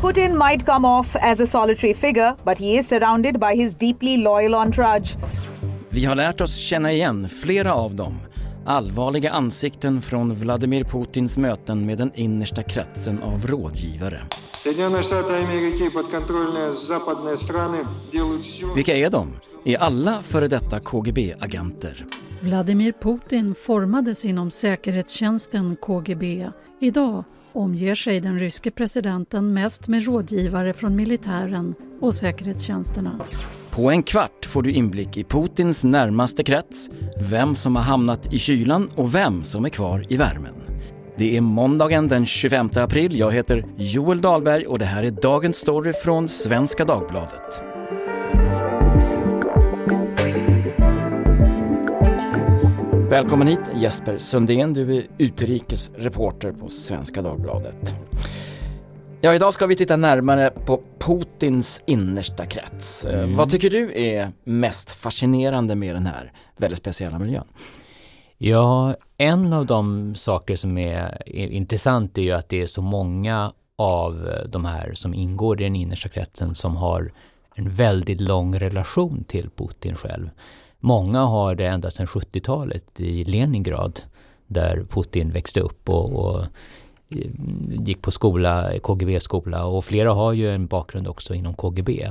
Putin might come off as a solitary figure, but he is surrounded by his deeply loyal entourage. Vi har lärt oss känna igen flera av dem. Allvarliga ansikten från Vladimir Putins möten med den innersta kretsen av rådgivare. Vilka är de? Är alla före detta KGB-agenter? Vladimir Putin formades inom säkerhetstjänsten KGB. Idag omger sig den ryske presidenten mest med rådgivare från militären och säkerhetstjänsterna. På en kvart får du inblick i Putins närmaste krets, vem som har hamnat i kylan och vem som är kvar i värmen. Det är måndagen den 25 april. Jag heter Joel Dahlberg och det här är dagens story från Svenska Dagbladet. Välkommen hit Jesper Sundén, du är utrikesreporter på Svenska Dagbladet. Ja, idag ska vi titta närmare på Putins innersta krets. Eh, mm. Vad tycker du är mest fascinerande med den här väldigt speciella miljön? Ja, en av de saker som är, är intressant är ju att det är så många av de här som ingår i den innersta kretsen som har en väldigt lång relation till Putin själv. Många har det ända sedan 70-talet i Leningrad där Putin växte upp och, och eh, gick på skola, KGB-skola och flera har ju en bakgrund också inom KGB.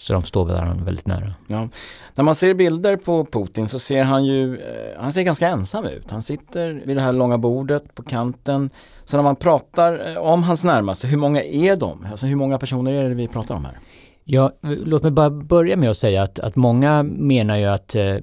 Så de står varandra väldigt nära. Ja. När man ser bilder på Putin så ser han ju, eh, han ser ganska ensam ut. Han sitter vid det här långa bordet på kanten. Så när man pratar eh, om hans närmaste, hur många är de? Alltså hur många personer är det vi pratar om här? Ja, låt mig bara börja med att säga att, att många menar ju att eh,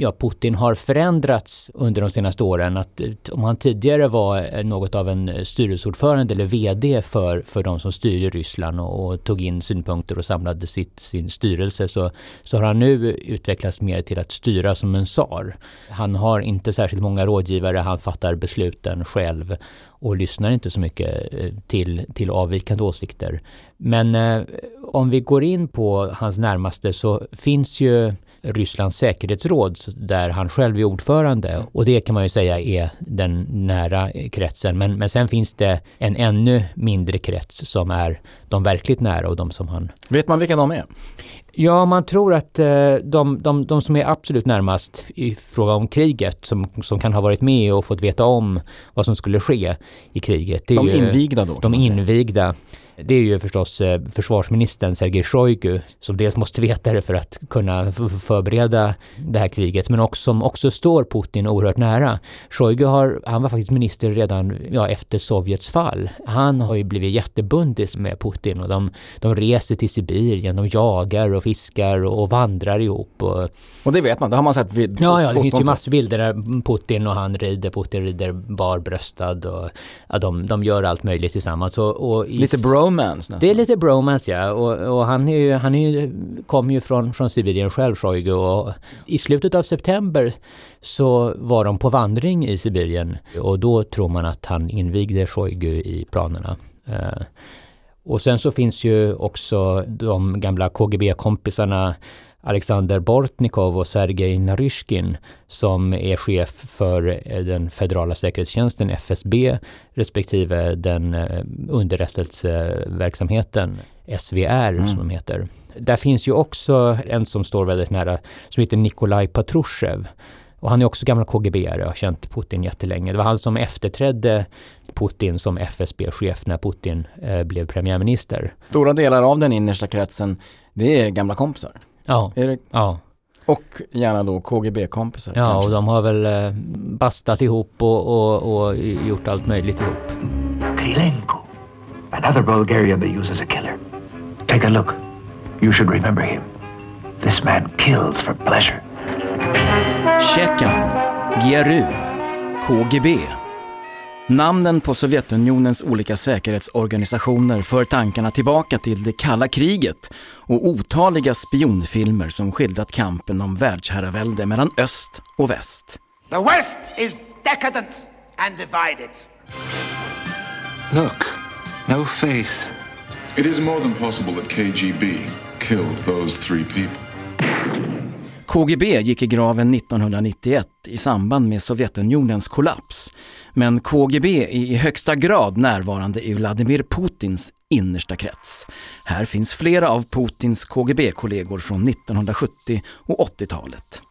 ja, Putin har förändrats under de senaste åren. Att eh, om han tidigare var eh, något av en styrelseordförande eller VD för, för de som styrde Ryssland och, och tog in synpunkter och samlade sitt, sin styrelse så, så har han nu utvecklats mer till att styra som en tsar. Han har inte särskilt många rådgivare, han fattar besluten själv och lyssnar inte så mycket eh, till, till avvikande åsikter. Men eh, om vi går in på hans närmaste så finns ju Rysslands säkerhetsråd där han själv är ordförande och det kan man ju säga är den nära kretsen. Men, men sen finns det en ännu mindre krets som är de verkligt nära och de som han... Vet man vilka de är? Ja, man tror att eh, de, de, de som är absolut närmast i fråga om kriget, som, som kan ha varit med och fått veta om vad som skulle ske i kriget. De invigda då? De invigda det är ju förstås eh, försvarsministern Sergej Shoigu som dels måste veta det för att kunna förbereda det här kriget men också, som också står Putin oerhört nära. Shoigu har, han var faktiskt minister redan ja, efter Sovjets fall. Han har ju blivit jättebundis med Putin och de, de reser till Sibirien, de jagar och fiskar och vandrar ihop. Och, och det vet man, det har man sett vid Ja, ja det finns ju massor bilder där Putin och han rider, Putin rider barbröstad och ja, de, de gör allt möjligt tillsammans. Och, och Lite bro bromance nästan. Det är lite bromance ja. Och, och han, är ju, han är ju, kom ju från, från Sibirien själv, Shoigu. Och I slutet av september så var de på vandring i Sibirien. Och då tror man att han invigde Shoigu i planerna. Uh, och sen så finns ju också de gamla KGB-kompisarna Alexander Bortnikov och Sergej Naryshkin som är chef för eh, den federala säkerhetstjänsten FSB respektive den eh, underrättelseverksamheten SVR mm. som de heter. Där finns ju också en som står väldigt nära som heter Nikolaj Patrushev. Och han är också gammal KGB-are och har känt Putin jättelänge. Det var han som efterträdde Putin som FSB-chef när Putin eh, blev premiärminister. Stora delar av den innersta kretsen, det är gamla kompisar. Ja. Är det? ja. Och gärna då KGB-kompisar. Ja, kanske. och de har väl eh, bastat ihop och, och, och gjort allt möjligt ihop. Krylenko, another Bulgarian they use as a killer. Take a look. You should remember him. This man kills for pleasure. Tjeckien, GRU, KGB. Namnen på Sovjetunionens olika säkerhetsorganisationer för tankarna tillbaka till det kalla kriget och otaliga spionfilmer som skildrat kampen om världsherravälde mellan öst och väst. The West is decadent and divided. Look, no face. It is more than possible that KGB killed those three people. KGB gick i graven 1991 i samband med Sovjetunionens kollaps. Men KGB är i högsta grad närvarande i Vladimir Putins innersta krets. Här finns flera av Putins KGB-kollegor från 1970 och 80-talet.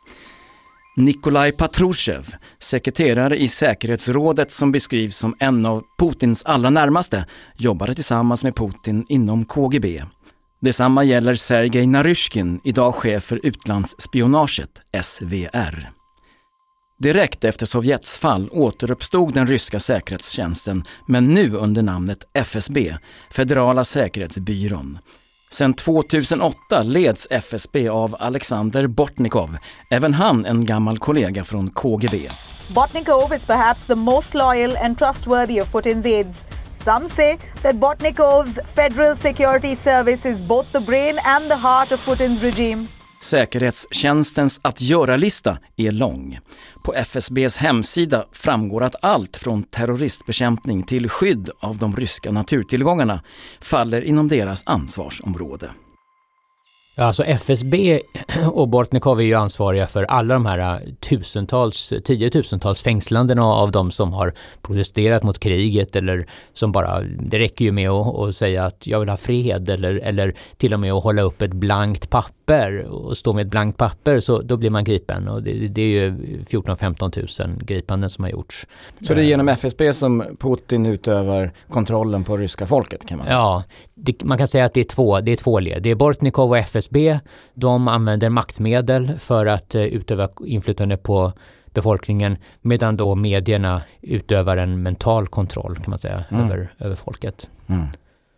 Nikolaj Patrushev, sekreterare i säkerhetsrådet som beskrivs som en av Putins allra närmaste, jobbade tillsammans med Putin inom KGB. Detsamma gäller Sergej Naryshkin, idag chef för utlandsspionaget, SVR. Direkt efter Sovjets fall återuppstod den ryska säkerhetstjänsten, men nu under namnet FSB, Federala säkerhetsbyrån. Sedan 2008 leds FSB av Alexander Bortnikov, även han en gammal kollega från KGB. Botnikov is perhaps the most loyal and trustworthy of Putin's aides. Some say that Botnikov's Federal Security Service is both the brain and the heart of Putin's regime. Säkerhetstjänstens att göra-lista är lång. På FSBs hemsida framgår att allt från terroristbekämpning till skydd av de ryska naturtillgångarna faller inom deras ansvarsområde. Ja, alltså FSB och Bortnikov är ju ansvariga för alla de här äh, tusentals, tiotusentals fängslandena av de som har protesterat mot kriget eller som bara, det räcker ju med att, att säga att jag vill ha fred eller, eller till och med att hålla upp ett blankt papper papper och stå med ett blankt papper så då blir man gripen och det, det är ju 14-15 000 gripanden som har gjorts. Så det är genom FSB som Putin utövar kontrollen på ryska folket kan man säga? Ja, det, man kan säga att det är två, det är två led. Det är Bortnikov och FSB. De använder maktmedel för att uh, utöva inflytande på befolkningen medan då medierna utövar en mental kontroll kan man säga mm. över, över folket. Mm.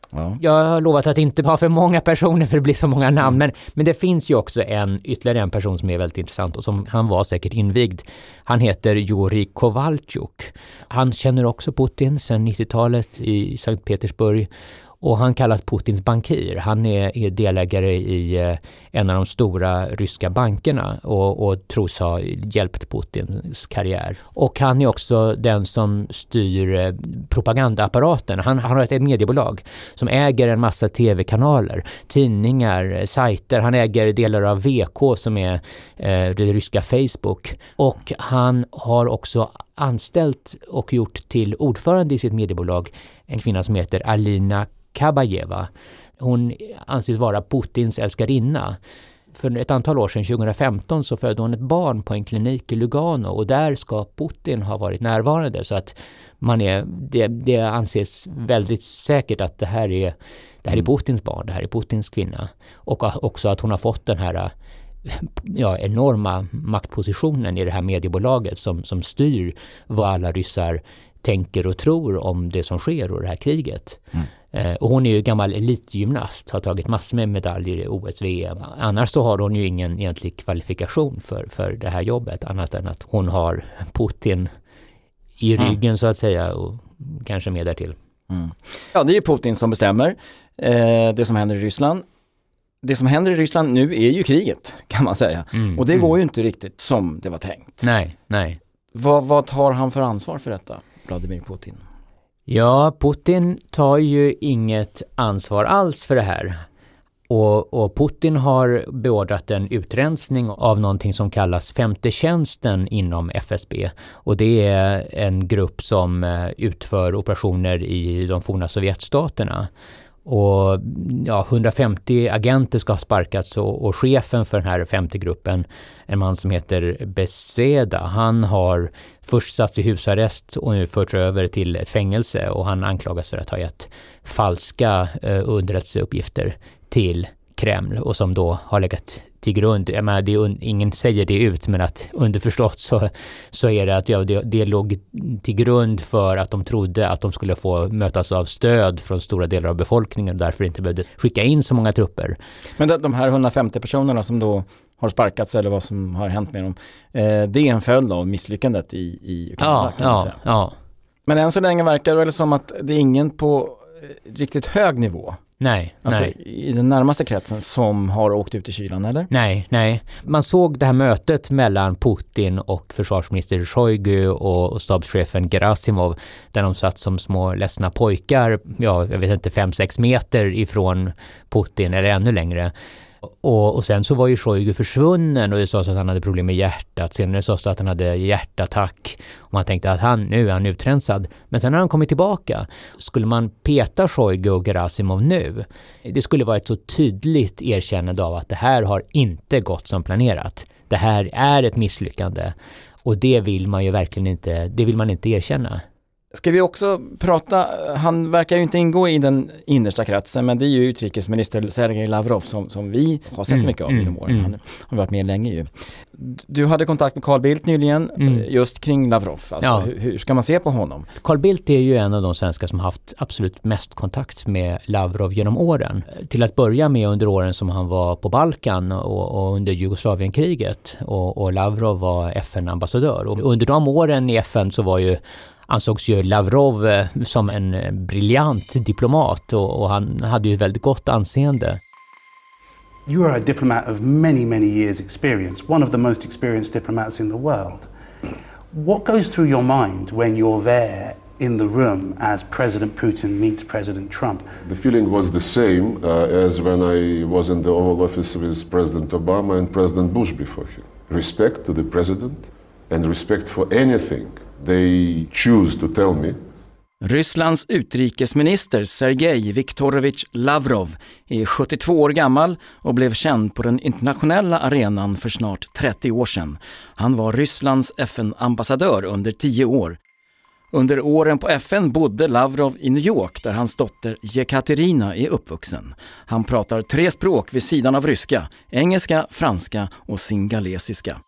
Ja. Jag har lovat att inte ha för många personer för det blir så många namn. Mm. Men, men det finns ju också en ytterligare en person som är väldigt intressant och som han var säkert invigd. Han heter Juri Kovalchuk. Han känner också Putin sedan 90-talet i Sankt Petersburg och han kallas Putins bankir. Han är, är delägare i eh, en av de stora ryska bankerna och, och tros ha hjälpt Putins karriär. Och han är också den som styr eh, propagandaapparaten. Han, han har ett mediebolag som äger en massa tv-kanaler, tidningar, eh, sajter. Han äger delar av VK som är eh, det ryska Facebook. Och han har också anställt och gjort till ordförande i sitt mediebolag en kvinna som heter Alina Kabajeva. Hon anses vara Putins älskarinna. För ett antal år sedan, 2015, så födde hon ett barn på en klinik i Lugano och där ska Putin ha varit närvarande. Så att man är, det, det anses väldigt säkert att det här är, det här är mm. Putins barn, det här är Putins kvinna. Och också att hon har fått den här ja, enorma maktpositionen i det här mediebolaget som, som styr vad alla ryssar tänker och tror om det som sker och det här kriget. Mm. Eh, och hon är ju gammal elitgymnast, har tagit massor med medaljer i OS, VM. Annars så har hon ju ingen egentlig kvalifikation för, för det här jobbet annat än att hon har Putin i mm. ryggen mm. så att säga och kanske mer därtill. Mm. Ja, det är ju Putin som bestämmer eh, det som händer i Ryssland. Det som händer i Ryssland nu är ju kriget kan man säga. Mm. Och det går ju inte riktigt som det var tänkt. Nej, nej. Vad, vad tar han för ansvar för detta, Vladimir Putin? Ja, Putin tar ju inget ansvar alls för det här. Och, och, Putin har beordrat en utrensning av någonting som kallas femte tjänsten inom FSB. Och det är en grupp som eh, utför operationer i de forna Sovjetstaterna. Och ja, 150 agenter ska ha sparkats och, och chefen för den här 50-gruppen, en man som heter Beseda, han har först satts i husarrest och nu förts över till ett fängelse och han anklagas för att ha gett falska eh, underrättelseuppgifter till Kreml och som då har legat till grund, jag menar, det, ingen säger det ut, men att underförstått så, så är det att ja, det, det låg till grund för att de trodde att de skulle få mötas av stöd från stora delar av befolkningen och därför inte behövde skicka in så många trupper. Men de här 150 personerna som då har sparkats eller vad som har hänt med dem, eh, det är en följd av misslyckandet i, i Ukraina ja, säga. Ja. Men än så länge verkar det väl som att det är ingen på eh, riktigt hög nivå Nej, alltså, nej. i den närmaste kretsen som har åkt ut i kylan, eller? Nej, nej. Man såg det här mötet mellan Putin och försvarsminister Shoigu och, och stabschefen Gerasimov där de satt som små ledsna pojkar, ja, jag vet inte, fem sex meter ifrån Putin eller ännu längre. Och, och sen så var ju Shoigu försvunnen och det sades att han hade problem med hjärtat. Senare sades det att han hade hjärtattack. Och man tänkte att han, nu är han utrensad. Men sen har han kommit tillbaka. Skulle man peta Shoigu och Gerasimov nu, det skulle vara ett så tydligt erkännande av att det här har inte gått som planerat. Det här är ett misslyckande. Och det vill man ju verkligen inte, det vill man inte erkänna. Ska vi också prata, han verkar ju inte ingå i den innersta kretsen, men det är ju utrikesminister Sergej Lavrov som, som vi har sett mm, mycket av mm, genom åren. Mm. Han har varit med länge ju. Du hade kontakt med Carl Bildt nyligen, mm. just kring Lavrov. Alltså, ja. hur, hur, ska man se på honom? Carl Bildt är ju en av de svenskar som haft absolut mest kontakt med Lavrov genom åren. Till att börja med under åren som han var på Balkan och, och under Jugoslavienkriget och, och Lavrov var FN-ambassadör. Och under de åren i FN så var ju ansågs ju Lavrov eh, som en eh, briljant diplomat och, och han hade ju ett väldigt gott anseende. You are a diplomat of many, many years experience, one of the most experienced diplomats in the world. What goes through your mind when you're there in the room as President Putin meets President Trump? The feeling was the same uh, as when I was in the Oval Office with President Obama and President Bush before him. Respect to the president and respect for anything they choose to tell me. Rysslands utrikesminister Sergej Viktorovich Lavrov är 72 år gammal och blev känd på den internationella arenan för snart 30 år sedan. Han var Rysslands FN-ambassadör under 10 år. Under åren på FN bodde Lavrov i New York där hans dotter Jekaterina är uppvuxen. Han pratar tre språk vid sidan av ryska, engelska, franska och singalesiska.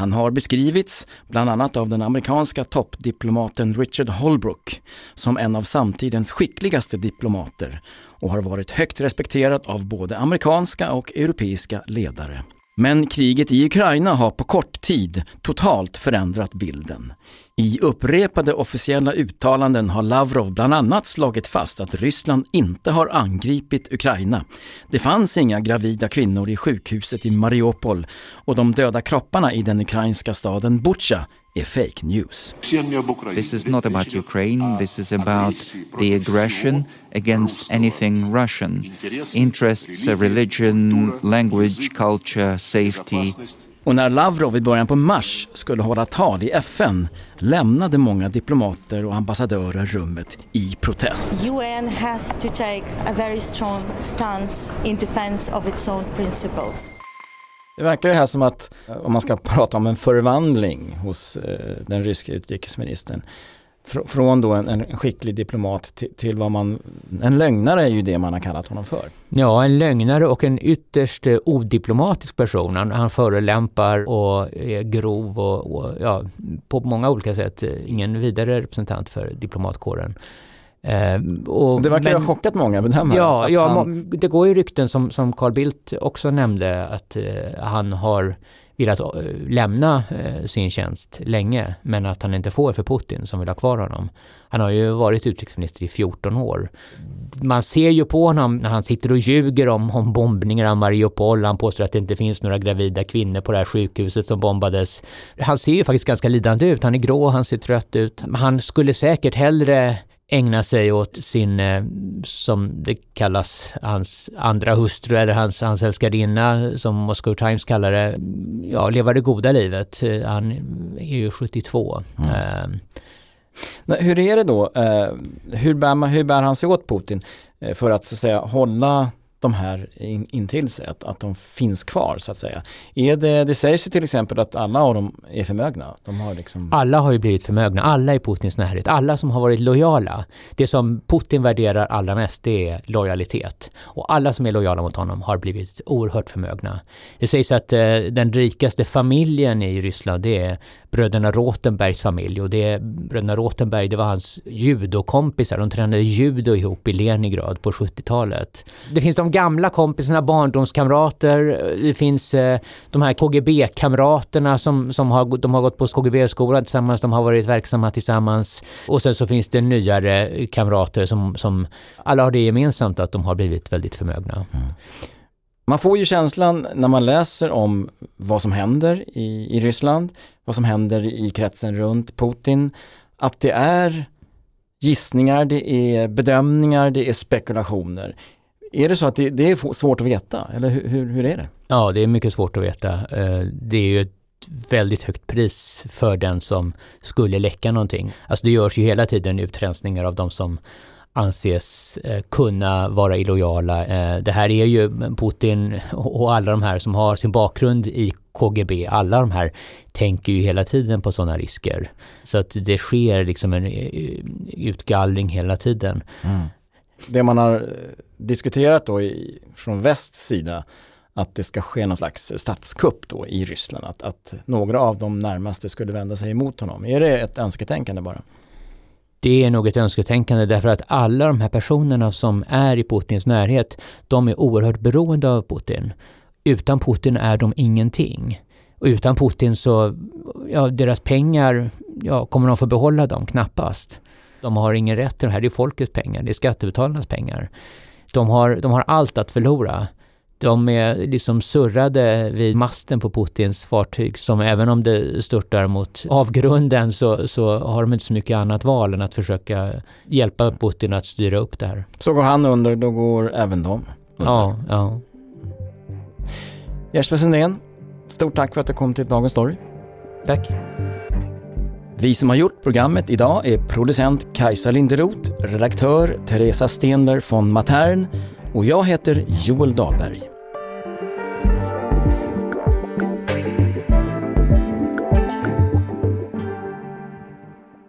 Han har beskrivits, bland annat av den amerikanska toppdiplomaten Richard Holbrooke, som en av samtidens skickligaste diplomater och har varit högt respekterad av både amerikanska och europeiska ledare. Men kriget i Ukraina har på kort tid totalt förändrat bilden. I upprepade officiella uttalanden har Lavrov bland annat slagit fast att Ryssland inte har angripit Ukraina. Det fanns inga gravida kvinnor i sjukhuset i Mariupol och de döda kropparna i den ukrainska staden Butja är fake news. This is not about Ukraine, this is about the aggression against anything Russian. Interests, religion, language, culture, safety. Och när Lavrov i början på mars skulle hålla tal i FN lämnade många diplomater och ambassadörer rummet i protest. UN has to take a very strong stance in defense of its own principles. Det verkar ju här som att, eh, om man ska prata om en förvandling hos eh, den ryska utrikesministern, från då en, en skicklig diplomat till, till, vad man, en lögnare är ju det man har kallat honom för. Ja, en lögnare och en ytterst eh, odiplomatisk person. Han, han förolämpar och är grov och, och, ja, på många olika sätt ingen vidare representant för diplomatkåren. Eh, och, det verkar men, ha chockat många bedömare. Ja, ja han... det går ju rykten som, som Carl Bildt också nämnde att eh, han har velat eh, lämna eh, sin tjänst länge men att han inte får för Putin som vill ha kvar honom. Han har ju varit utrikesminister i 14 år. Man ser ju på honom när han sitter och ljuger om, om bombningar av Mariupol. Han påstår att det inte finns några gravida kvinnor på det här sjukhuset som bombades. Han ser ju faktiskt ganska lidande ut. Han är grå, han ser trött ut. Han skulle säkert hellre ägna sig åt sin, eh, som det kallas, hans andra hustru eller hans, hans älskarinna som Moscow Times kallar det, ja, leva det goda livet. Han är ju 72. Mm. Uh, hur är det då, uh, hur, bär man, hur bär han sig åt Putin för att så att säga hålla de här in, in till sig, att, att de finns kvar så att säga. Är det, det sägs ju till exempel att alla av dem är förmögna. De har liksom... Alla har ju blivit förmögna, alla i Putins närhet, alla som har varit lojala. Det som Putin värderar allra mest det är lojalitet. Och alla som är lojala mot honom har blivit oerhört förmögna. Det sägs att eh, den rikaste familjen i Ryssland det är bröderna Rotenbergs familj och det bröderna Rotenberg det var hans judokompisar. De tränade judo ihop i Leningrad på 70-talet. Det finns de gamla kompisarna, barndomskamrater, eh, det finns eh, de här KGB-kamraterna som, som har, de har gått på KGB-skolan tillsammans, de har varit verksamma tillsammans. Och sen så finns det nyare kamrater som, som alla har det gemensamt att de har blivit väldigt förmögna. Mm. Man får ju känslan när man läser om vad som händer i, i Ryssland, vad som händer i kretsen runt Putin, att det är gissningar, det är bedömningar, det är spekulationer är det så att det, det är svårt att veta, eller hur, hur, hur, är det? Ja, det är mycket svårt att veta. Eh, det är ju ett väldigt högt pris för den som skulle läcka någonting. Alltså det görs ju hela tiden utrensningar av de som anses eh, kunna vara illojala. Eh, det här är ju Putin och alla de här som har sin bakgrund i KGB, alla de här tänker ju hela tiden på sådana risker. Så att det sker liksom en utgallring hela tiden. Mm det man har eh, diskuterat då i, från västs sida att det ska ske någon slags statskupp då i Ryssland, att, att några av de närmaste skulle vända sig emot honom. Är det ett önsketänkande bara? Det är nog ett önsketänkande därför att alla de här personerna som är i Putins närhet, de är oerhört beroende av Putin. Utan Putin är de ingenting. Och utan Putin så, ja, deras pengar, ja, kommer de få behålla dem? Knappast. De har ingen rätt till det här, det är folkets pengar, det är skattebetalarnas pengar. De har, de har allt att förlora. De är liksom surrade vid masten på Putins fartyg som även om det störtar mot avgrunden så, så har de inte så mycket annat val än att försöka hjälpa Putin att styra upp det här. Så går han under, då går även de under. Ja, ja. Jesper Sundén, stort tack för att du kom till Dagens Story. Tack. Vi som har gjort programmet idag är producent Kajsa Linderoth, redaktör Teresa Stenler von Matern och jag heter Joel Dahlberg.